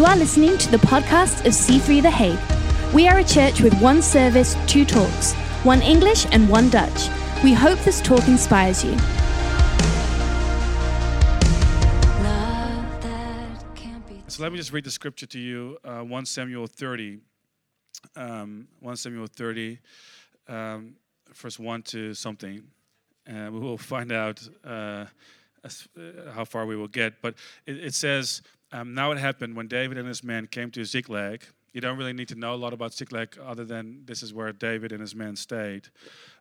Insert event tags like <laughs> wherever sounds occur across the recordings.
You are listening to the podcast of C3 The Hague. We are a church with one service, two talks, one English and one Dutch. We hope this talk inspires you. So let me just read the scripture to you uh, 1 Samuel 30. Um, 1 Samuel 30, um, verse 1 to something. And we will find out uh, as, uh, how far we will get. But it, it says, um, Now it happened when David and his men came to Ziklag. You don't really need to know a lot about Ziklag other than this is where David and his men stayed.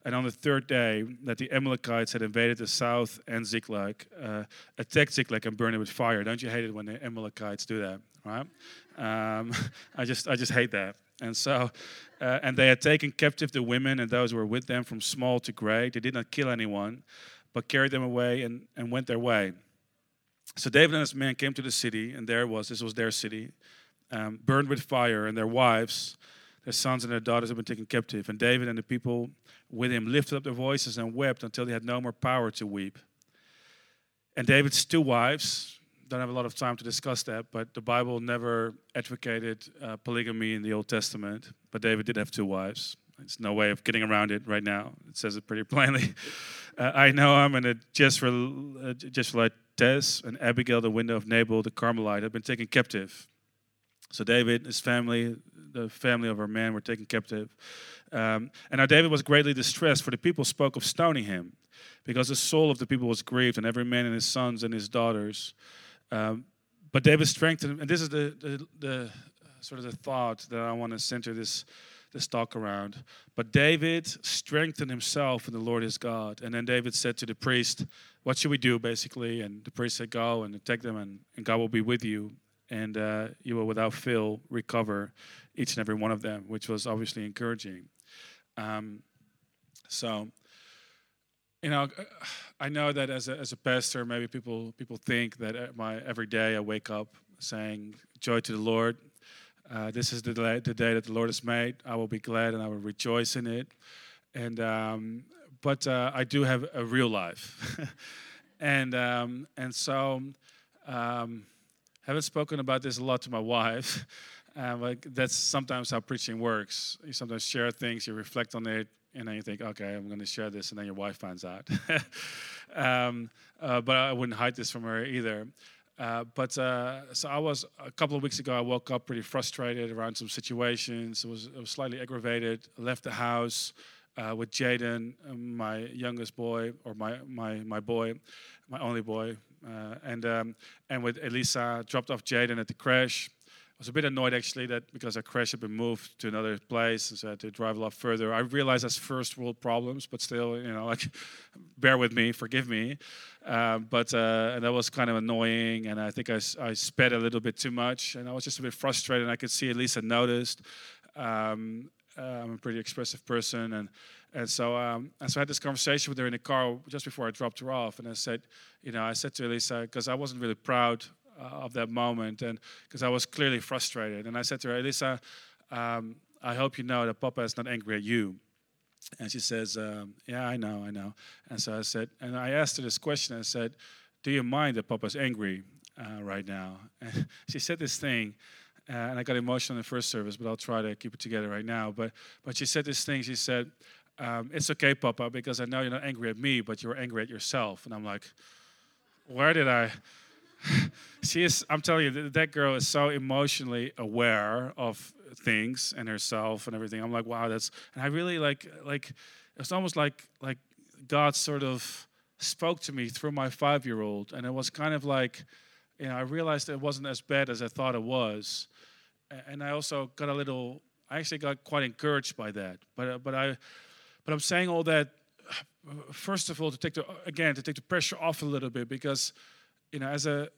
And on the third day, that the Amalekites had invaded the south and Ziklag, uh, attacked Ziklag and burned it with fire. Don't you hate it when the Amalekites do that, right? Um, <laughs> I just, I just hate that. And so, uh, and they had taken captive the women and those who were with them from small to great. They did not kill anyone, but carried them away and, and went their way. So David and his men came to the city, and there was, this was their city, um, burned with fire, and their wives, their sons, and their daughters had been taken captive. And David and the people with him lifted up their voices and wept until they had no more power to weep. And David's two wives, don't have a lot of time to discuss that, but the Bible never advocated uh, polygamy in the Old Testament. But David did have two wives. There's no way of getting around it right now. It says it pretty plainly. <laughs> Uh, Ahinoam and a Jezreelite Tess and Abigail, the widow of Nabal the Carmelite, had been taken captive. So David, his family, the family of our man were taken captive. Um, and now David was greatly distressed, for the people spoke of stoning him, because the soul of the people was grieved, and every man and his sons and his daughters. Um, but David strengthened, and this is the, the, the sort of the thought that I want to center this this talk around. But David strengthened himself in the Lord his God. And then David said to the priest, What should we do, basically? And the priest said, Go and take them, and, and God will be with you. And uh, you will without fail recover each and every one of them, which was obviously encouraging. Um, so, you know, I know that as a, as a pastor, maybe people people think that my every day I wake up saying joy to the Lord. Uh, this is the day, the day that the Lord has made. I will be glad and I will rejoice in it. And um, but uh, I do have a real life, <laughs> and um, and so um, haven't spoken about this a lot to my wife. <laughs> Uh, like that's sometimes how preaching works. You sometimes share things, you reflect on it, and then you think, okay, I'm going to share this, and then your wife finds out. <laughs> um, uh, but I wouldn't hide this from her either. Uh, but uh, so I was a couple of weeks ago. I woke up pretty frustrated around some situations. I was, I was slightly aggravated. I left the house uh, with Jaden, um, my youngest boy, or my my my boy, my only boy, uh, and um, and with Elisa. Dropped off Jaden at the crash I was a bit annoyed actually that because our crash had been moved to another place, and so I had to drive a lot further. I realize that's first world problems, but still, you know, like, <laughs> bear with me, forgive me. Uh, but uh, that was kind of annoying, and I think I, I sped a little bit too much, and I was just a bit frustrated. And I could see Elisa noticed. Um, uh, I'm a pretty expressive person, and and so um, and so I had this conversation with her in the car just before I dropped her off, and I said, you know, I said to Elisa because I wasn't really proud uh, of that moment, and because I was clearly frustrated. And I said to her, Elisa, um, I hope you know that Papa is not angry at you. And she says, um, Yeah, I know, I know. And so I said, and I asked her this question. I said, Do you mind that Papa's angry uh, right now? And <laughs> she said this thing. Uh, and I got emotional in the first service, but I'll try to keep it together right now. But but she said this thing. She said, um, "It's okay, Papa, because I know you're not angry at me, but you're angry at yourself." And I'm like, "Where did I? <laughs> she is i'm telling you that girl is so emotionally aware of things and herself and everything i'm like wow that's and i really like like it's almost like like god sort of spoke to me through my five year old and it was kind of like you know i realized it wasn't as bad as i thought it was and i also got a little i actually got quite encouraged by that but but i but i'm saying all that <sighs> first of all to take the again to take the pressure off a little bit because you know, as a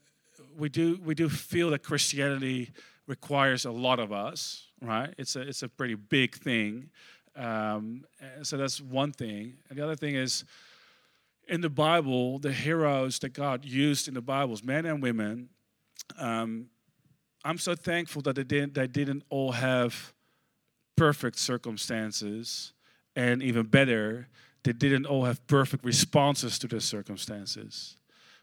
we do we do feel that Christianity requires a lot of us, right? It's a it's a pretty big thing. Um, so that's one thing. And the other thing is, in the Bible, the heroes that God used in the Bibles, men and women. Um, I'm so thankful that they didn't they didn't all have perfect circumstances, and even better, they didn't all have perfect responses to their circumstances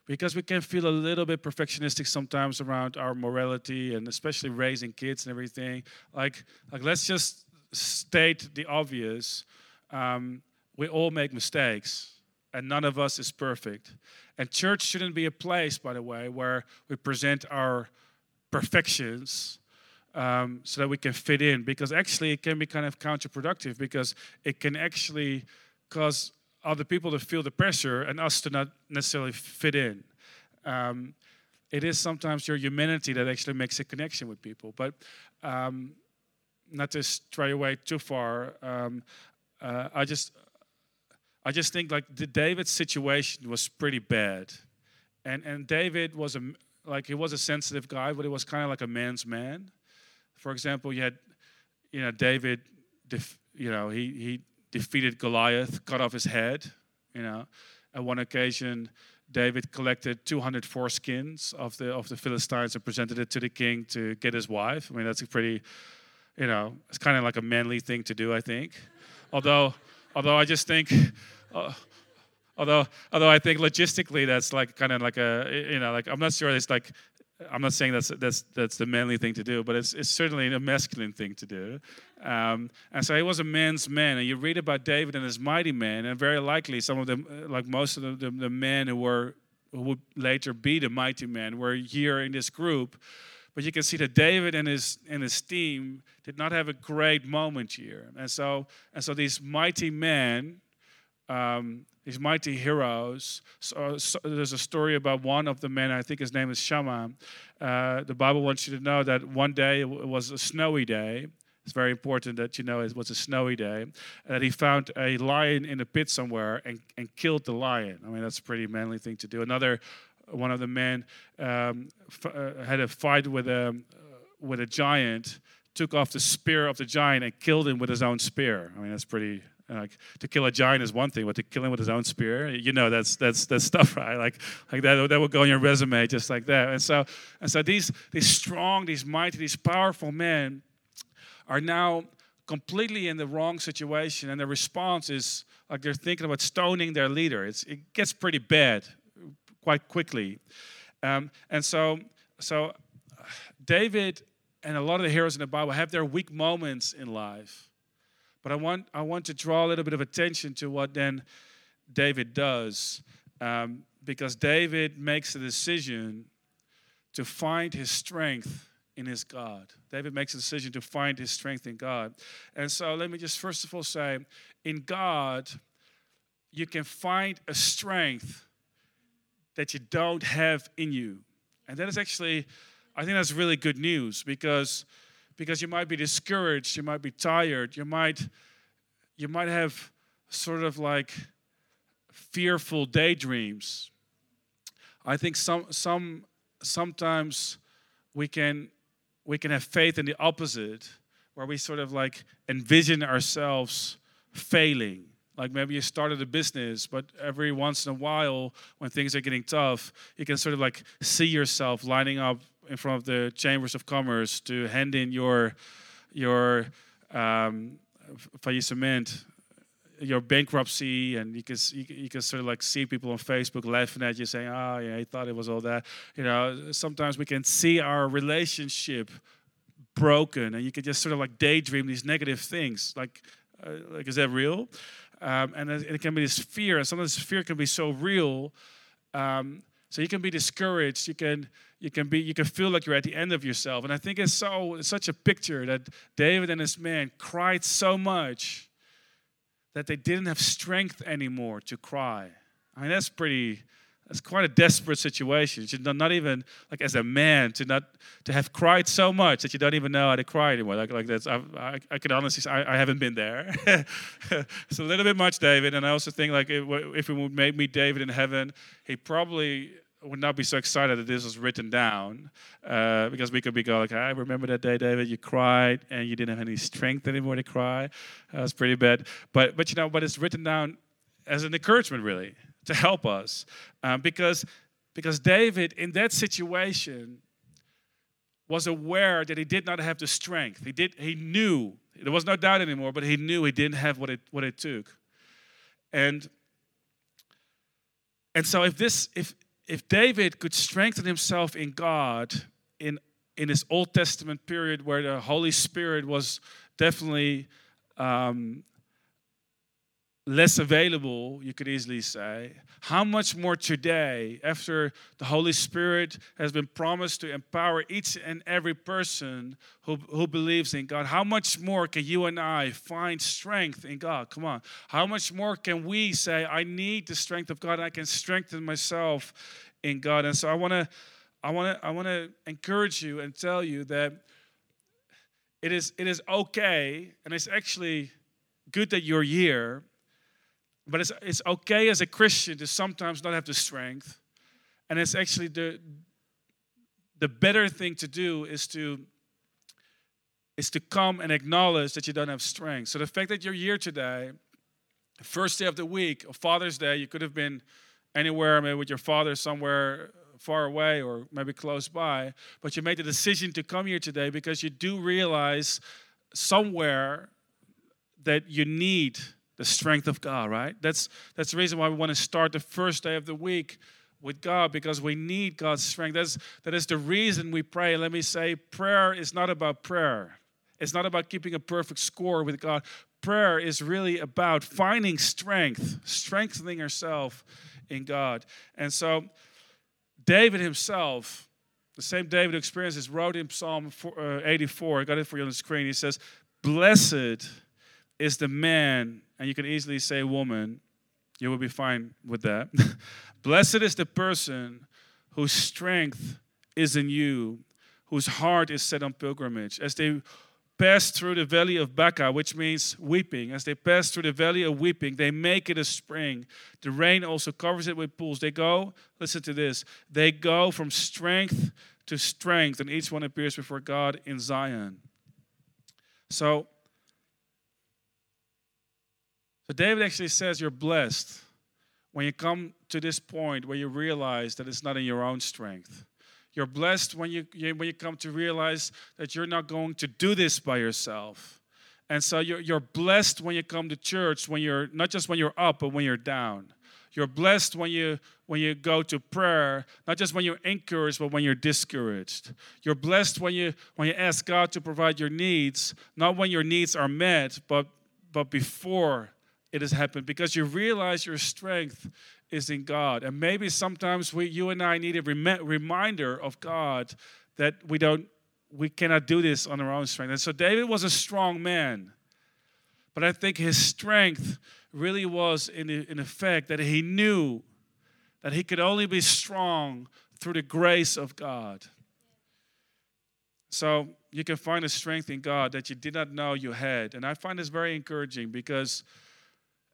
because we can feel a little bit perfectionistic sometimes around our morality and especially raising kids and everything. Like, like let's just state the obvious. Um, we all make mistakes, and none of us is perfect. And church shouldn't be a place, by the way, where we present our perfections um, so that we can fit in, because actually it can be kind of counterproductive because it can actually cause other people to feel the pressure and us to not necessarily fit in. Um, it is sometimes your humanity that actually makes a connection with people. But um, not to stray away too far, um, uh, I just I just think like the David situation was pretty bad, and and David was a like he was a sensitive guy, but he was kind of like a man's man. For example, you had you know David, def, you know he he defeated Goliath, cut off his head. You know, at one occasion, David collected 200 foreskins of the of the Philistines and presented it to the king to get his wife. I mean, that's a pretty, you know, it's kind of like a manly thing to do, I think. although, although I just think. Uh, although, although I think logistically that's like kind of like a, you know, like I'm not sure it's like I'm not saying that's that's that's the manly thing to do, but it's it's certainly a masculine thing to do. Um, and so he was a man's man. And you read about David and his mighty men, and very likely some of them, uh, like most of the, the, the men who were who would later be the mighty men, were here in this group. But you can see that David and his and his team did not have a great moment here. And so and so these mighty men. Um, these mighty heroes. So, so, there's a story about one of the men, I think his name is Shammah. Uh, the Bible wants you to know that one day it was a snowy day. It's very important that you know it was a snowy day. And that he found a lion in a pit somewhere and, and killed the lion. I mean, that's a pretty manly thing to do. Another one of the men um, f- uh, had a fight with a, uh, with a giant, took off the spear of the giant and killed him with his own spear. I mean, that's pretty like to kill a giant is one thing, but to kill him with his own spear, you know, that's that's that's <laughs> stuff, right? Like like that that would go on your resume just like that. And so and so these these strong, these mighty, these powerful men are now completely in the wrong situation, and their response is like they're thinking about stoning their leader. It's, it gets pretty bad quite quickly, um, and so so David and a lot of the heroes in the Bible have their weak moments in life but I want, I want to draw a little bit of attention to what then David does, um, because David makes a decision to find his strength in his God. David makes a decision to find his strength in God. And so let me just first of all say in God, you can find a strength that you don't have in you. And that is actually, I think that's really good news because because you might be discouraged, you might be tired, you might you might have sort of like fearful daydreams. I think some some sometimes we can we can have faith in the opposite where we sort of like envision ourselves failing like maybe you started a business but every once in a while when things are getting tough you can sort of like see yourself lining up in front of the chambers of commerce to hand in your your um, faillissement your bankruptcy and you can, you, can sort of like see people on facebook laughing at you saying oh yeah he thought it was all that. You know sometimes we can see our relationship broken and you can just sort of like daydream these negative things. Like uh, like is that real? Um, and it can be this fear and sometimes fear can be so real um, so you can be discouraged. You can you can be you can feel like you're at the end of yourself. And I think it's so it's such a picture that David and his men cried so much that they didn't have strength anymore to cry. I mean that's pretty that's quite a desperate situation. Should not even like as a man to not to have cried so much that you don't even know how to cry anymore. Like like that's I I, I could honestly say I, I haven't been there. <laughs> it's a little bit much, David. And I also think like if, if we would meet David in heaven, he probably would not be so excited that this was written down uh, because we could be going like, I remember that day, David, you cried and you didn't have any strength anymore to cry. That was pretty bad. But but you know, but it's written down as an encouragement, really to help us. Um, because, because David, in that situation, was aware that he did not have the strength. He, did, he knew, there was no doubt anymore, but he knew he didn't have what it, what it took. And, and so if this, if, if David could strengthen himself in God in in his Old Testament period where the Holy Spirit was definitely um, less available, you could easily say. How much more today, after the Holy Spirit has been promised to empower each and every person who, who believes in God, how much more can you and I find strength in God? Come on. How much more can we say, I need the strength of God, I can strengthen myself in God? And so I want to. I want to I want to encourage you and tell you that it is it is okay and it's actually good that you're here but it's, it's okay as a Christian to sometimes not have the strength. And it's actually the, the better thing to do is to is to come and acknowledge that you don't have strength. So the fact that you're here today, first day of the week, Father's Day, you could have been anywhere, maybe with your father somewhere far away or maybe close by, but you made the decision to come here today because you do realize somewhere that you need the strength of God, right? That's that's the reason why we want to start the first day of the week with God because we need God's strength. That's that is the reason we pray. Let me say prayer is not about prayer. It's not about keeping a perfect score with God. Prayer is really about finding strength, strengthening ourselves in God. And so David himself, the same David who experiences, wrote in Psalm uh, 84. I got it for you on the screen. He says, Blessed is the man and you can easily say woman, you will be fine with that. <laughs> Blessed is the person whose strength is in you, whose heart is set on pilgrimage. As they pass through the valley of Baca, which means weeping, as they pass through the valley of weeping, they make it a spring. The rain also covers it with pools. They go, listen to this, they go from strength to strength, and each one appears before God in Zion. So, so David actually says you're blessed when you come to this point where you realize that it's not in your own strength. You're blessed when you, when you come to realize that you're not going to do this by yourself. And so you're, you're blessed when you come to church, when you're not just when you're up, but when you're down. You're blessed when you when you go to prayer, not just when you're encouraged, but when you're discouraged. You're blessed when you when you ask God to provide your needs, not when your needs are met, but but before it has happened because you realize your strength is in God. And maybe sometimes we, you and I need a rem- reminder of God that we don't, we cannot do this on our own strength. And so David was a strong man, but I think his strength really was in in the fact that he knew that he could only be strong through the grace of God. So you can find a strength in God that you did not know you had. And I find this very encouraging because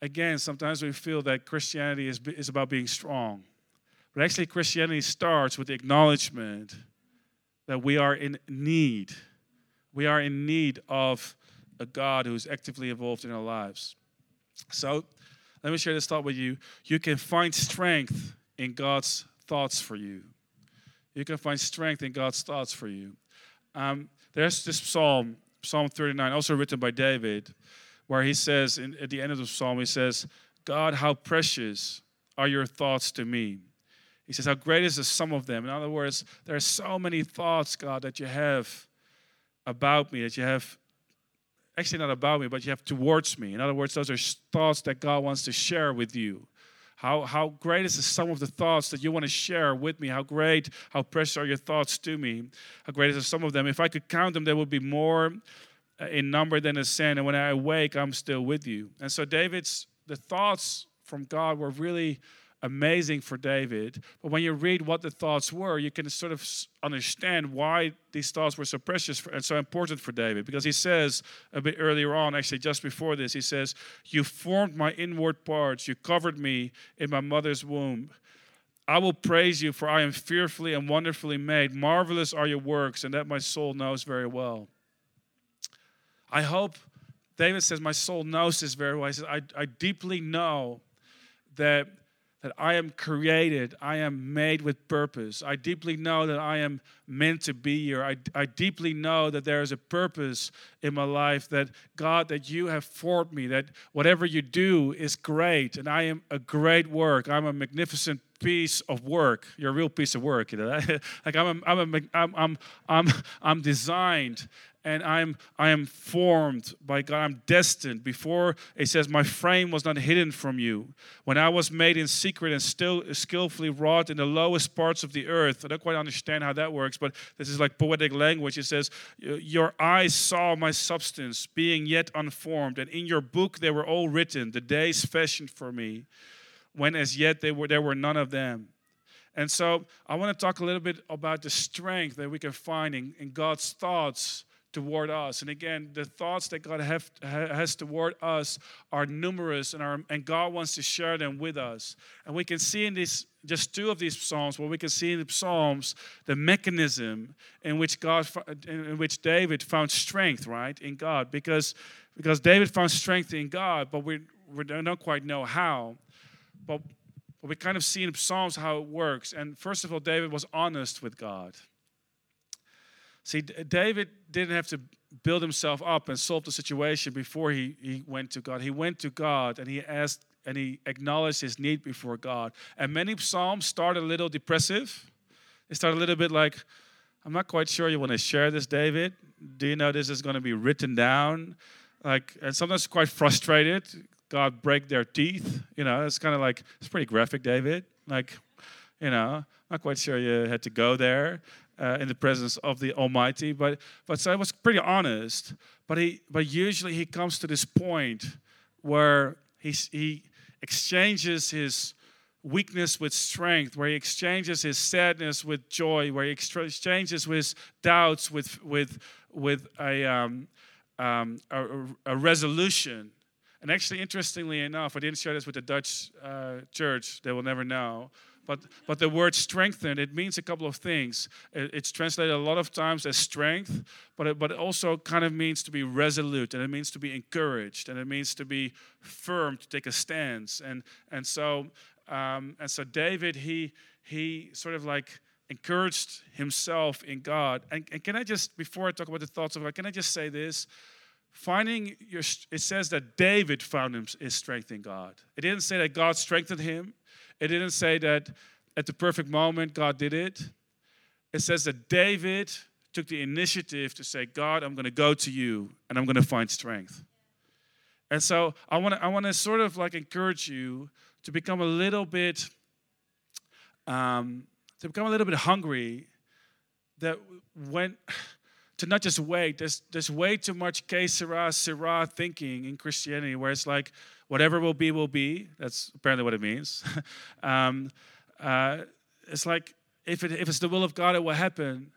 again, sometimes we feel that Christianity is, is about being strong. But actually, Christianity starts with the acknowledgement that we are in need. We are in need of a God who's actively involved in our lives. So, let me share this thought with you. You can find strength in God's thoughts for you. You can find strength in God's thoughts for you. Um, there's this psalm, Psalm 39, also written by David where he says in, at the end of the psalm, he says, God, how precious are your thoughts to me. He says, How great is the sum of them? In other words, there are so many thoughts, God, that you have about me, that you have, actually not about me, but you have towards me. In other words, those are thoughts that God wants to share with you. How, how great is the sum of the thoughts that you want to share with me? How great, how precious are your thoughts to me? How great is the sum of them? If I could count them, there would be more in number than a sin. And when I awake, I'm still with you. And so David's the thoughts from God were really amazing for David. But when you read what the thoughts were, you can sort of understand why these thoughts were so precious and so important for David. Because he says a bit earlier on, actually just before this, he says, You formed my inward parts, you covered me in my mother's womb. I will praise you, for I am fearfully and wonderfully made. Marvelous are your works, and that my soul knows very well. I hope, David says, my soul knows this very well. He says, I, I deeply know that, that I am created, I am made with purpose. I deeply know that I am meant to be here. I, I deeply know that there is a purpose in my life, that God, that you have formed me, that whatever you do is great, and I am a great work. I'm a magnificent piece of work. You're a real piece of work. You know? <laughs> like I'm, a, I'm, a, I'm, I'm, I'm, I'm designed and I'm I am formed by God. I'm destined. Before it says, My frame was not hidden from you. When I was made in secret and still skillfully wrought in the lowest parts of the earth. I don't quite understand how that works, but this is like poetic language. It says, Your eyes saw my substance being yet unformed, and in your book they were all written, the days fashioned for me, when as yet they were there were none of them. And so I want to talk a little bit about the strength that we can find in, in God's thoughts toward us. And again, the thoughts that God have, has toward us are numerous, and, are, and God wants to share them with us. And we can see in these just two of these psalms, where we can see in the psalms the mechanism in which God, in which David found strength, right, in God, because because David found strength in God, but we we don't quite know how, but. But we kind of see in Psalms how it works. And first of all, David was honest with God. See, David didn't have to build himself up and solve the situation before he, he went to God. He went to God and he asked and he acknowledged his need before God. And many psalms start a little depressive. They start a little bit like, I'm not quite sure you want to share this, David. Do you know this is going to be written down? Like, and sometimes quite frustrated. God break their teeth. You know, it's kind of like it's pretty graphic, David. Like, you know, not quite sure you had to go there uh, in the presence of the Almighty. But but so I was pretty honest. But he but usually he comes to this point where he he exchanges his weakness with strength, where he exchanges his sadness with joy, where he exchanges his doubts with with with a um, um, a, a, resolution. And actually, interestingly enough, I didn't share this with the Dutch uh, church; they will never know. But, but the word strengthen, it means a couple of things. It's translated a lot of times as strength, but it, but it also kind of means to be resolute, and it means to be encouraged, and it means to be firm, to take a stance. And, and, so, um, and so David, he, he sort of like encouraged himself in God. And, and can I just, before I talk about the thoughts of God, can I just say this? Finding your, it says that David found his strength in God. It didn't say that God strengthened him. It didn't say that at the perfect moment God did it. It says that David took the initiative to say, God, I'm going to go to you and I'm going to find strength. And so I want to I want to sort of like encourage you to become a little bit um, to become a little bit hungry that when to not just wait. There's there's way too much sera, sera thinking in Christianity where it's like whatever will be will be. That's apparently what it means. <laughs> um, uh, it's like if it if it's the will of God, it will happen.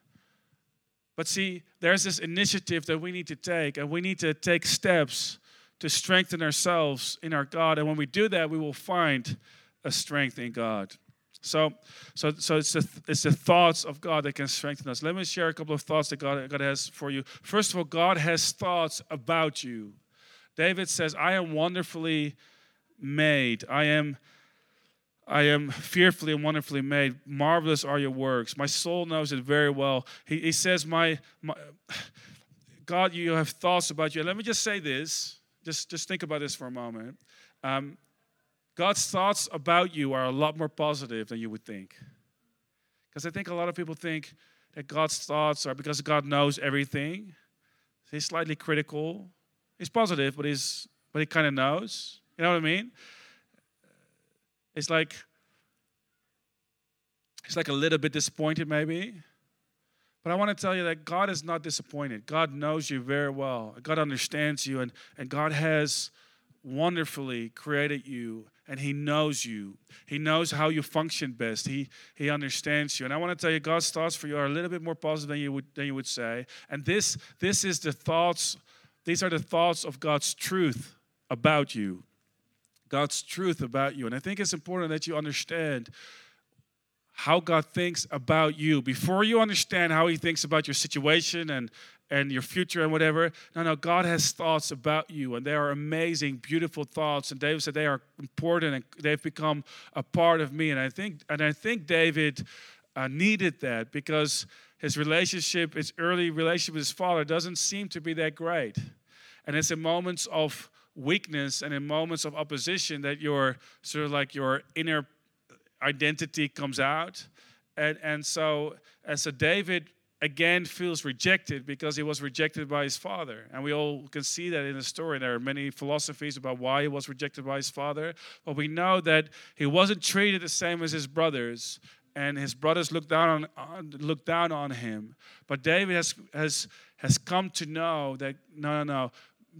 But see, there's this initiative that we need to take, and we need to take steps to strengthen ourselves in our God. And when we do that, we will find a strength in God. So, so, so it's the, it's the thoughts of God that can strengthen us. Let me share a couple of thoughts that God, God has for you. First of all, God has thoughts about you. David says, I am wonderfully made. I am, I am fearfully and wonderfully made. Marvelous are your works. My soul knows it very well. He, he says, my, my, God, you have thoughts about you. Let me just say this. Just, just think about this for a moment. Um, God's thoughts about you are a lot more positive than you would think. Because I think a lot of people think that God's thoughts are because God knows everything. He's slightly critical. He's positive, but he's but he kind of knows. You know what I mean? It's like it's like a little bit disappointed, maybe. But I want to tell you that God is not disappointed. God knows you very well. God understands you, and, and God has wonderfully created you and he knows you. He knows how you function best. He he understands you. And i want to tell you god's thoughts for you are a little bit more positive than you would than you would say. And this this is the thoughts these are the thoughts of god's truth about you. God's truth about you. And i think it's important that you understand how God thinks about you. Before you understand how He thinks about your situation and and your future and whatever. No, no, God has thoughts about you, and they are amazing, beautiful thoughts. And David said they are important, and they've become a part of me. And I think, and I think David uh, needed that because his relationship, his early relationship with his father, doesn't seem to be that great. And it's in moments of weakness and in moments of opposition that your sort of like your inner identity comes out. And, and so, and so David again feels rejected because he was rejected by his father. And we all can see that in the story. There are many philosophies about why he was rejected by his father. But we know that he wasn't treated the same as his brothers. And his brothers looked down on, looked down on him. But David has, has, has come to know that no, no, no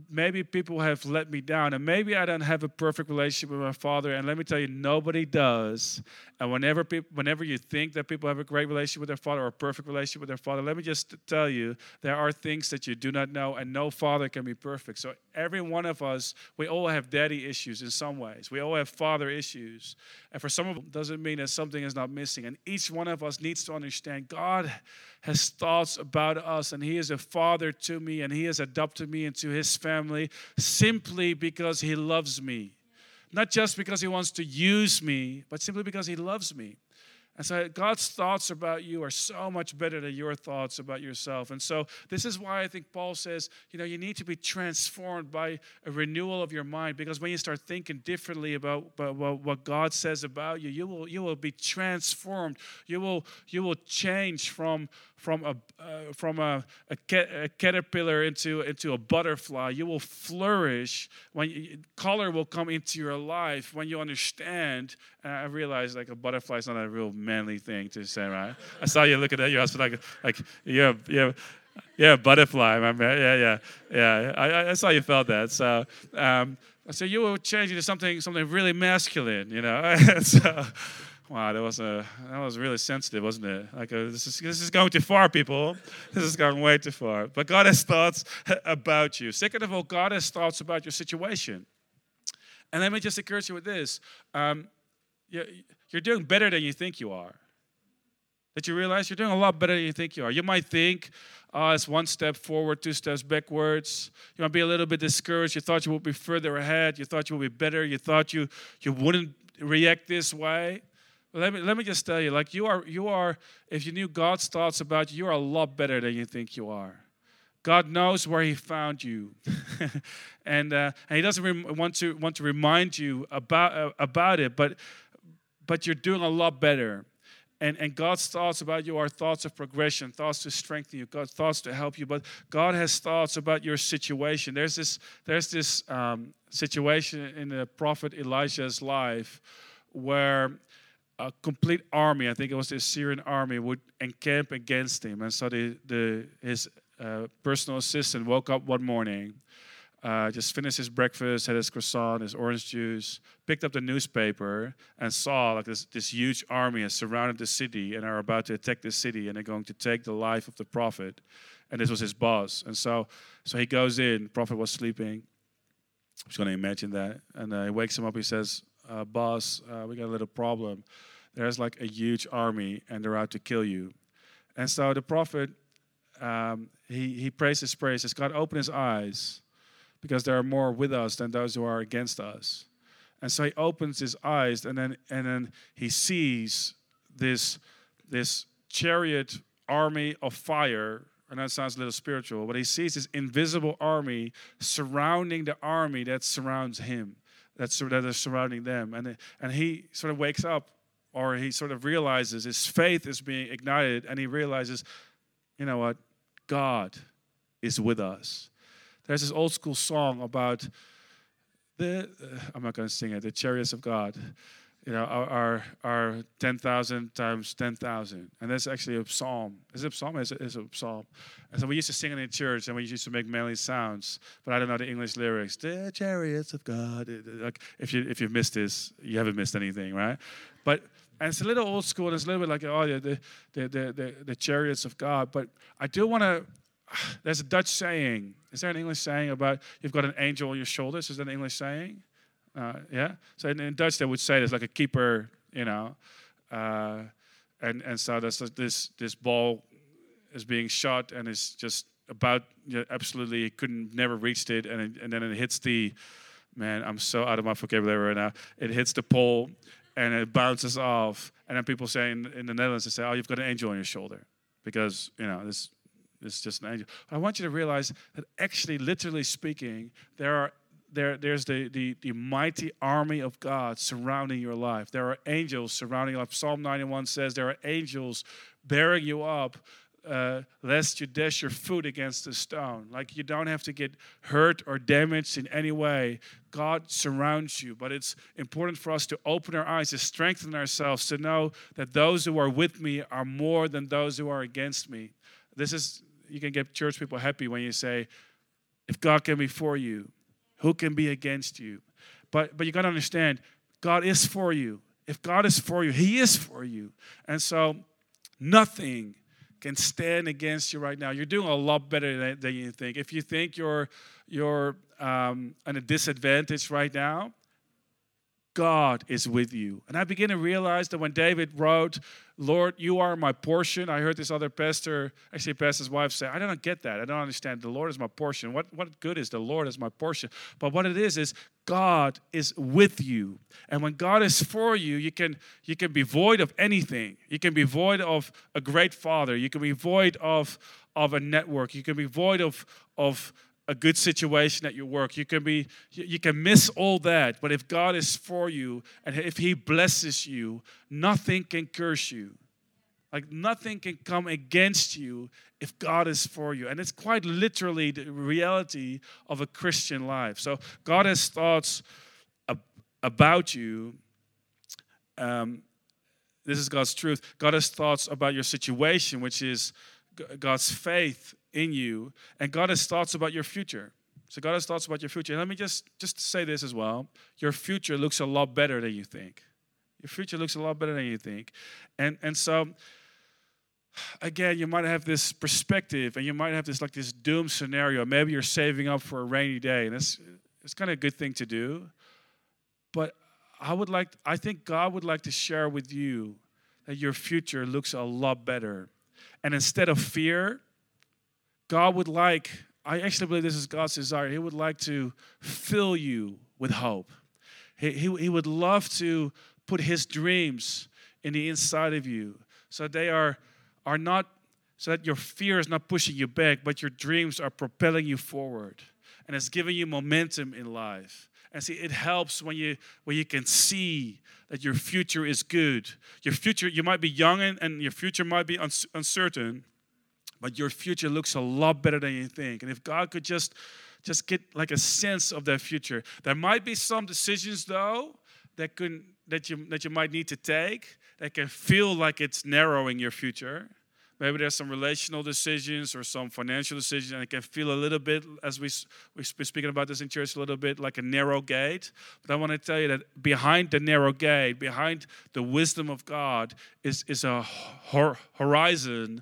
maybe people have let me down and maybe i don't have a perfect relationship with my father and let me tell you nobody does. And whenever people whenever you think that people have a great relationship with their father or a perfect relationship with their father let me just tell you there are things that you do not know and no father can be perfect. So every one of us we all have daddy issues in some ways. We all have father issues. And for some of them doesn't mean that something is not missing. And each one of us needs to understand god has thoughts about us, and He is a father to me, and He has adopted me into His family simply because He loves me. Not just because He wants to use me, but simply because He loves me. And so God's thoughts about you are so much better than your thoughts about yourself. And so this is why I think Paul says, you know, you need to be transformed by a renewal of your mind because when you start thinking differently about, about what God says about you, you will you will be transformed. You will you will change from from a uh, from a, a, a, caterpillar into into a butterfly. You will flourish when you, color will come into your life when you understand. And I realize like a butterfly is not a real manly thing to say, right? I saw you looking at your husband like like yeah yeah. Yeah, butterfly, man. Yeah, yeah, yeah. I, I saw you felt that. So, um, so you will change into something, something really masculine, you know. <laughs> so, Wow, that was a that was really sensitive, wasn't it? Like a, uh, this is this is going too far, people. This is going way too far. But God has thoughts about you. Second of all, God has thoughts about your situation. And let me just encourage you with this: um, you're doing better than you think you are. That you realize you're doing a lot better than you think you are. You might think, oh, it's one step forward, two steps backwards. You might be a little bit discouraged. You thought you would be further ahead. You thought you would be better. You thought you you wouldn't react this way let me let me just tell you like you are you are if you knew god's thoughts about you you are a lot better than you think you are god knows where he found you <laughs> and uh, and he doesn't rem- want to want to remind you about uh, about it but but you're doing a lot better and, and God's thoughts about you are thoughts of progression, thoughts to strengthen you, God's thoughts to help you. But God has thoughts about your situation. There's this, there's this um, situation in the prophet Elijah's life where a complete army, I think it was the Assyrian army, would encamp against him. And so the, the, his uh, personal assistant woke up one morning, uh, just finished his breakfast, had his croissant, his orange juice, picked up the newspaper, and saw like this, this huge army has surrounded the city and are about to attack the city, and they're going to take the life of the prophet. And this was his boss. And so, so he goes in. Prophet was sleeping. I'm just going to imagine that. And uh, he wakes him up. He says, uh, boss, uh, we got a little problem. There's like a huge army and they're out to kill you. And so the prophet, um, he, he prays his prayer. says, God, open his eyes because there are more with us than those who are against us. And so he opens his eyes and then, and then he sees this, this chariot army of fire and that sounds a little spiritual, but he sees this invisible army surrounding the army that surrounds him that's that are surrounding them. And, and he sort of wakes up or he sort of realizes his faith is being ignited and he realizes, you know what? God is with us. There's this old school song about the, uh, I'm not going to sing it, the chariots of God you know, our are, 10,000 times 10,000. And that's actually a psalm. Is it a psalm? It's a, it's a psalm. And so we used to sing it in church and we used to make manly sounds, but I don't know the English lyrics. The chariots of God. Like if you if you've missed this, you haven't missed anything, right? But and it's a little old school. And it's a little bit like oh the the the the, the chariots of God. But I do want to. <sighs> There's a Dutch saying. Is there an English saying about you've got an angel on your shoulders? Is that an English saying? Uh, yeah. So in, in, Dutch they would say there's like a keeper, you know, uh, and and so this this ball is being shot and it's just about you know, absolutely couldn't never reached it and it, and then it hits the man I'm so out of my vocabulary right now. It hits the pole and it bounces off and then people say in, in the Netherlands they say oh you've got an angel on your shoulder because you know this it's just an angel. I want you to realize that actually, literally speaking, there are there, there's the, the, the mighty army of God surrounding your life. There are angels surrounding you. Like Psalm 91 says, there are angels bearing you up uh, lest you dash your foot against a stone. Like you don't have to get hurt or damaged in any way. God surrounds you. But it's important for us to open our eyes, to strengthen ourselves, to know that those who are with me are more than those who are against me. This is, you can get church people happy when you say, if God can be for you, who can be against you? But, but you got to understand, God is for you. If God is for you, He is for you. And so, nothing can stand against you right now. You're doing a lot better than, you think. If you think you're you're um, at a disadvantage right now, God is with you. And I begin to realize that when David wrote, Lord, you are my portion, I heard this other pastor, actually, pastor's wife say, I don't get that. I don't understand. The Lord is my portion. What, what good is the Lord as my portion? But what it is, is God is with you. And when God is for you, you can, you can be void of anything. You can be void of a great father. You can be void of, of a network. You can be void of, of a good situation at your work. You can be you can miss all that, but if God is for you and if he blesses you, nothing can curse you. Like nothing can come against you if God is for you. And it's quite literally the reality of a Christian life. So God has thoughts about you. Um, this is God's truth. God has thoughts about your situation, which is God's faith in you, and God has thoughts about your future. So God has thoughts about your future. And let me just just say this as well. Your future looks a lot better than you think. Your future looks a lot better than you think. And and so again, you might have this perspective and you might have this like this doom scenario. Maybe you're saving up for a rainy day, and it's it's kind of a good thing to do. But I would like I think God would like to share with you that your future looks a lot better. And instead of fear, God would like, I actually believe this is God's desire. He would like to fill you with hope. He, he, he would love to put his dreams in the inside of you so they are, are not, so that your fear is not pushing you back, but your dreams are propelling you forward. And it's giving you momentum in life. And see, it helps when you when you can see that your future is good. Your future, you might be young and, and your future might be uncertain, but your future looks a lot better than you think. And if God could just just get like a sense of that future. There might be some decisions though that could that you that you might need to take that can feel like it's narrowing your future. Maybe there's some relational decisions or some financial decisions, and it can feel a little bit, as we we've been speaking about this in church, a little bit like a narrow gate. But I want to tell you that behind the narrow gate, behind the wisdom of God, is is a horizon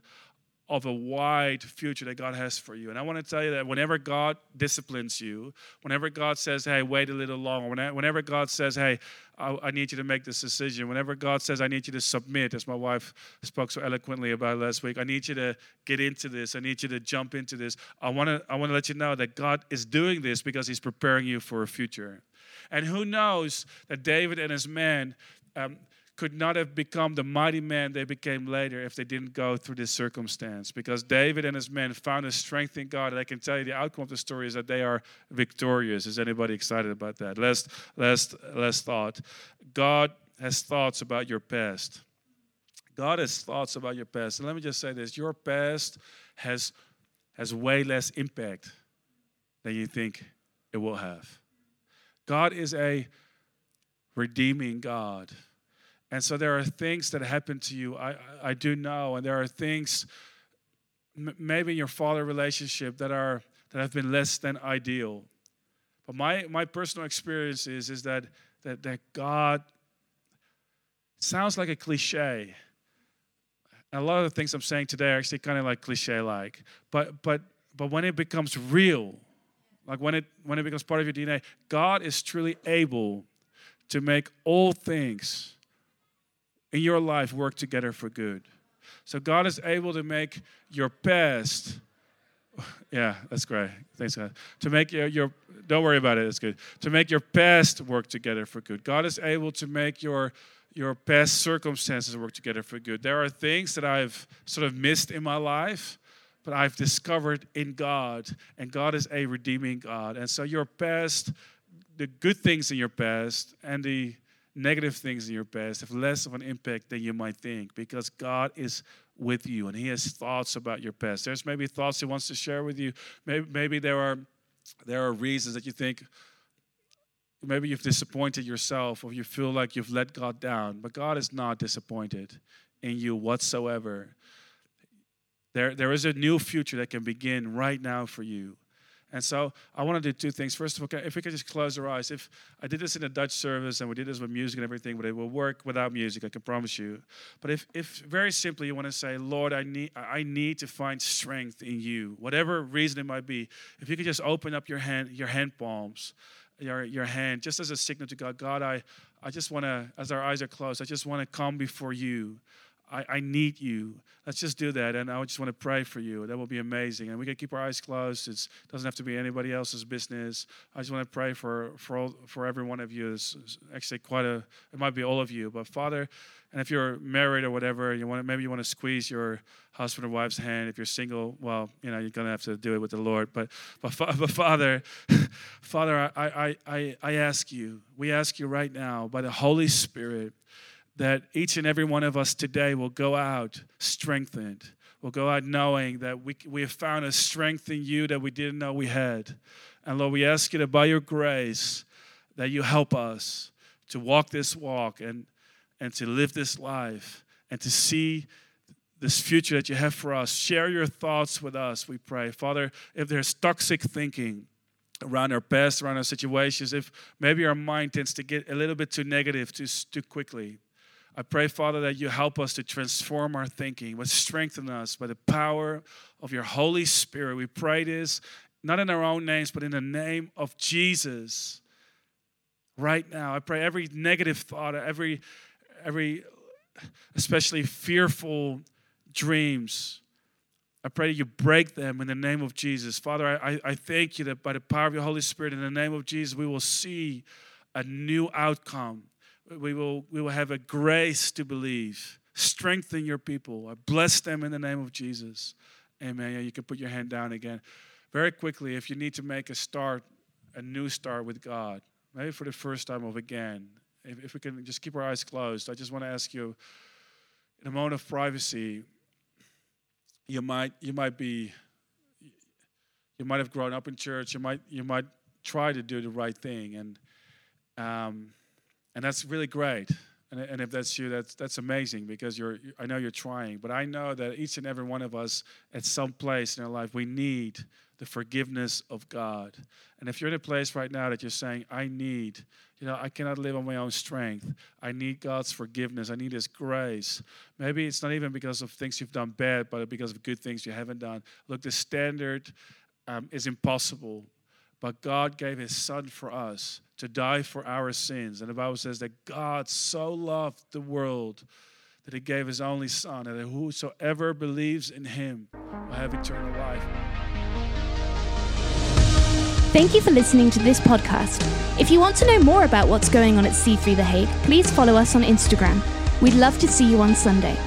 of a wide future that God has for you. And I want to tell you that whenever God disciplines you, whenever God says, hey, wait a little longer, whenever God says, hey, I, need you to make this decision, whenever God says, I need you to submit, as my wife spoke so eloquently about last week, I need you to get into this, I need you to jump into this. I want to, I want to let you know that God is doing this because He's preparing you for a future. And who knows that David and his men, um, could not have become the mighty man they became later if they didn't go through this circumstance. Because David and his men found a strength in God. And I can tell you the outcome of the story is that they are victorious. Is anybody excited about that? Last, last, last thought. God has thoughts about your past. God has thoughts about your past. And let me just say this your past has, has way less impact than you think it will have. God is a redeeming God. And so there are things that happen to you, I, I do know, and there are things m- maybe in your father relationship that are that have been less than ideal. But my, my personal experience is, is that, that, that God sounds like a cliche. And a lot of the things I'm saying today are actually kind of like cliche like. But but but when it becomes real, like when it when it becomes part of your DNA, God is truly able to make all things in your life work together for good. So God is able to make your past. Yeah, that's great. Thanks, God. To make your, your don't worry about it. It's good. To make your past work together for good. God is able to make your your past circumstances work together for good. There are things that I've sort of missed in my life, but I've discovered in God, and God is a redeeming God. And so your past the good things in your past and the negative things in your past have less of an impact than you might think because God is with you and He has thoughts about your past. There's maybe thoughts He wants to share with you. Maybe, maybe there are there are reasons that you think maybe you've disappointed yourself or you feel like you've let God down, but God is not disappointed in you whatsoever. There, there is a new future that can begin right now for you. And so I want to do two things. First of all, if we could just close our eyes. If I did this in a Dutch service and we did this with music and everything, but it will work without music, I can promise you. But if, if very simply you want to say, Lord, I need, I need to find strength in you, whatever reason it might be, if you could just open up your hand, your hand palms, your, your hand, just as a signal to God, God, I, I just want to, as our eyes are closed, I just want to come before you. I, I need you. Let's just do that. And I just want to pray for you. That will be amazing. And we can keep our eyes closed. It doesn't have to be anybody else's business. I just want to pray for, for, all, for every one of you. It's actually quite a, it might be all of you. But Father, and if you're married or whatever, you want to, maybe you want to squeeze your husband or wife's hand. If you're single, well, you know, you're going to have to do it with the Lord. But, but, but Father, <laughs> Father, I, I, I, I ask you, we ask you right now by the Holy Spirit, that each and every one of us today will go out strengthened. We'll go out knowing that we, we have found a strength in you that we didn't know we had. And Lord, we ask you that by your grace, that you help us to walk this walk and, and to live this life and to see this future that you have for us. Share your thoughts with us, we pray. Father, if there's toxic thinking, around our past, around our situations, if maybe our mind tends to get a little bit too negative too, too quickly, I pray, Father, that you help us to transform our thinking, but strengthen us by the power of your Holy Spirit. We pray this not in our own names, but in the name of Jesus. Right now, I pray every negative thought, every, every, especially fearful dreams. I pray that you break them in the name of Jesus. Father, I, I thank you that by the power of your Holy Spirit, in the name of Jesus, we will see a new outcome we will, we will have a grace to believe. Strengthen your people. I bless them in the name of Jesus. Amen. Yeah, you can put your hand down again. Very quickly, if you need to make a start, a new start with God, maybe for the first time of again, if, if we can just keep our eyes closed, I just want to ask you, in a moment of privacy, you might you might be you might have grown up in church. You might you might try to do the right thing, and um, and that's really great. And, and if that's you, that's that's amazing because you're. I know you're trying, but I know that each and every one of us, at some place in our life, we need the forgiveness of God. And if you're in a place right now that you're saying, I need, you know, I cannot live on my own strength. I need God's forgiveness. I need His grace. Maybe it's not even because of things you've done bad, but because of good things you haven't done. Look, the standard um, is impossible, but God gave His Son for us to die for our sins. And the Bible says that God so loved the world that he gave his only son, and that whosoever believes in him will have eternal life. Thank you for listening to this podcast. If you want to know more about what's going on at C3 The Hague, please follow us on Instagram. We'd love to see you on Sunday.